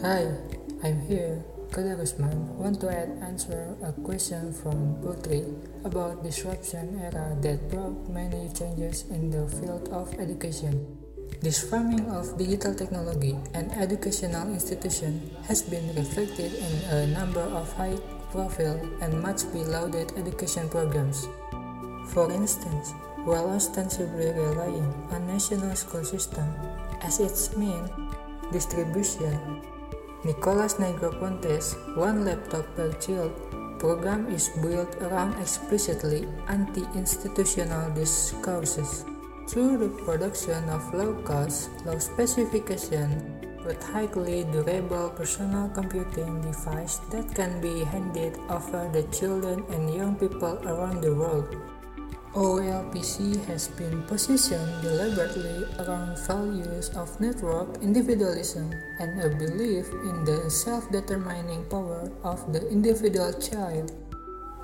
Hi, I'm here. Qodar Rusman want to add answer a question from Putri about disruption era that brought many changes in the field of education. This farming of digital technology and educational institution has been reflected in a number of high-profile and much lauded education programs. For instance, while ostensibly relying on national school system as its main distribution, Nicolas Negroponte's One Laptop Per Child program is built around explicitly anti-institutional discourses through the production of low-cost, low-specification, but highly durable personal computing device that can be handed over the children and young people around the world. OLPC has been positioned deliberately around values of network individualism and a belief in the self-determining power of the individual child.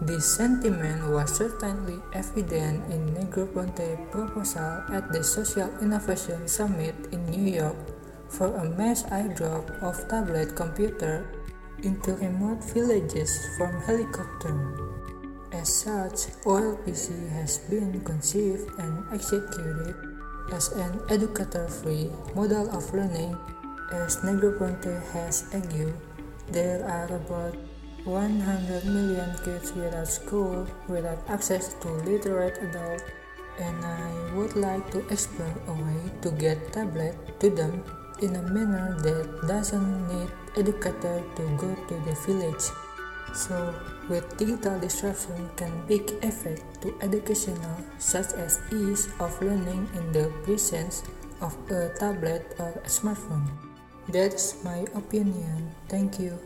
This sentiment was certainly evident in Negroponte's proposal at the Social Innovation Summit in New York for a mass airdrop of tablet computer into remote villages from helicopter. As such, OLPC has been conceived and executed as an educator-free model of learning. As Negroponte has argued, there are about 100 million kids without school, without access to literate adults, and I would like to explore a way to get tablet to them in a manner that doesn't need educator to go to the village. So, with digital disruption can big effect to educational such as ease of learning in the presence of a tablet or a smartphone. That's my opinion. Thank you.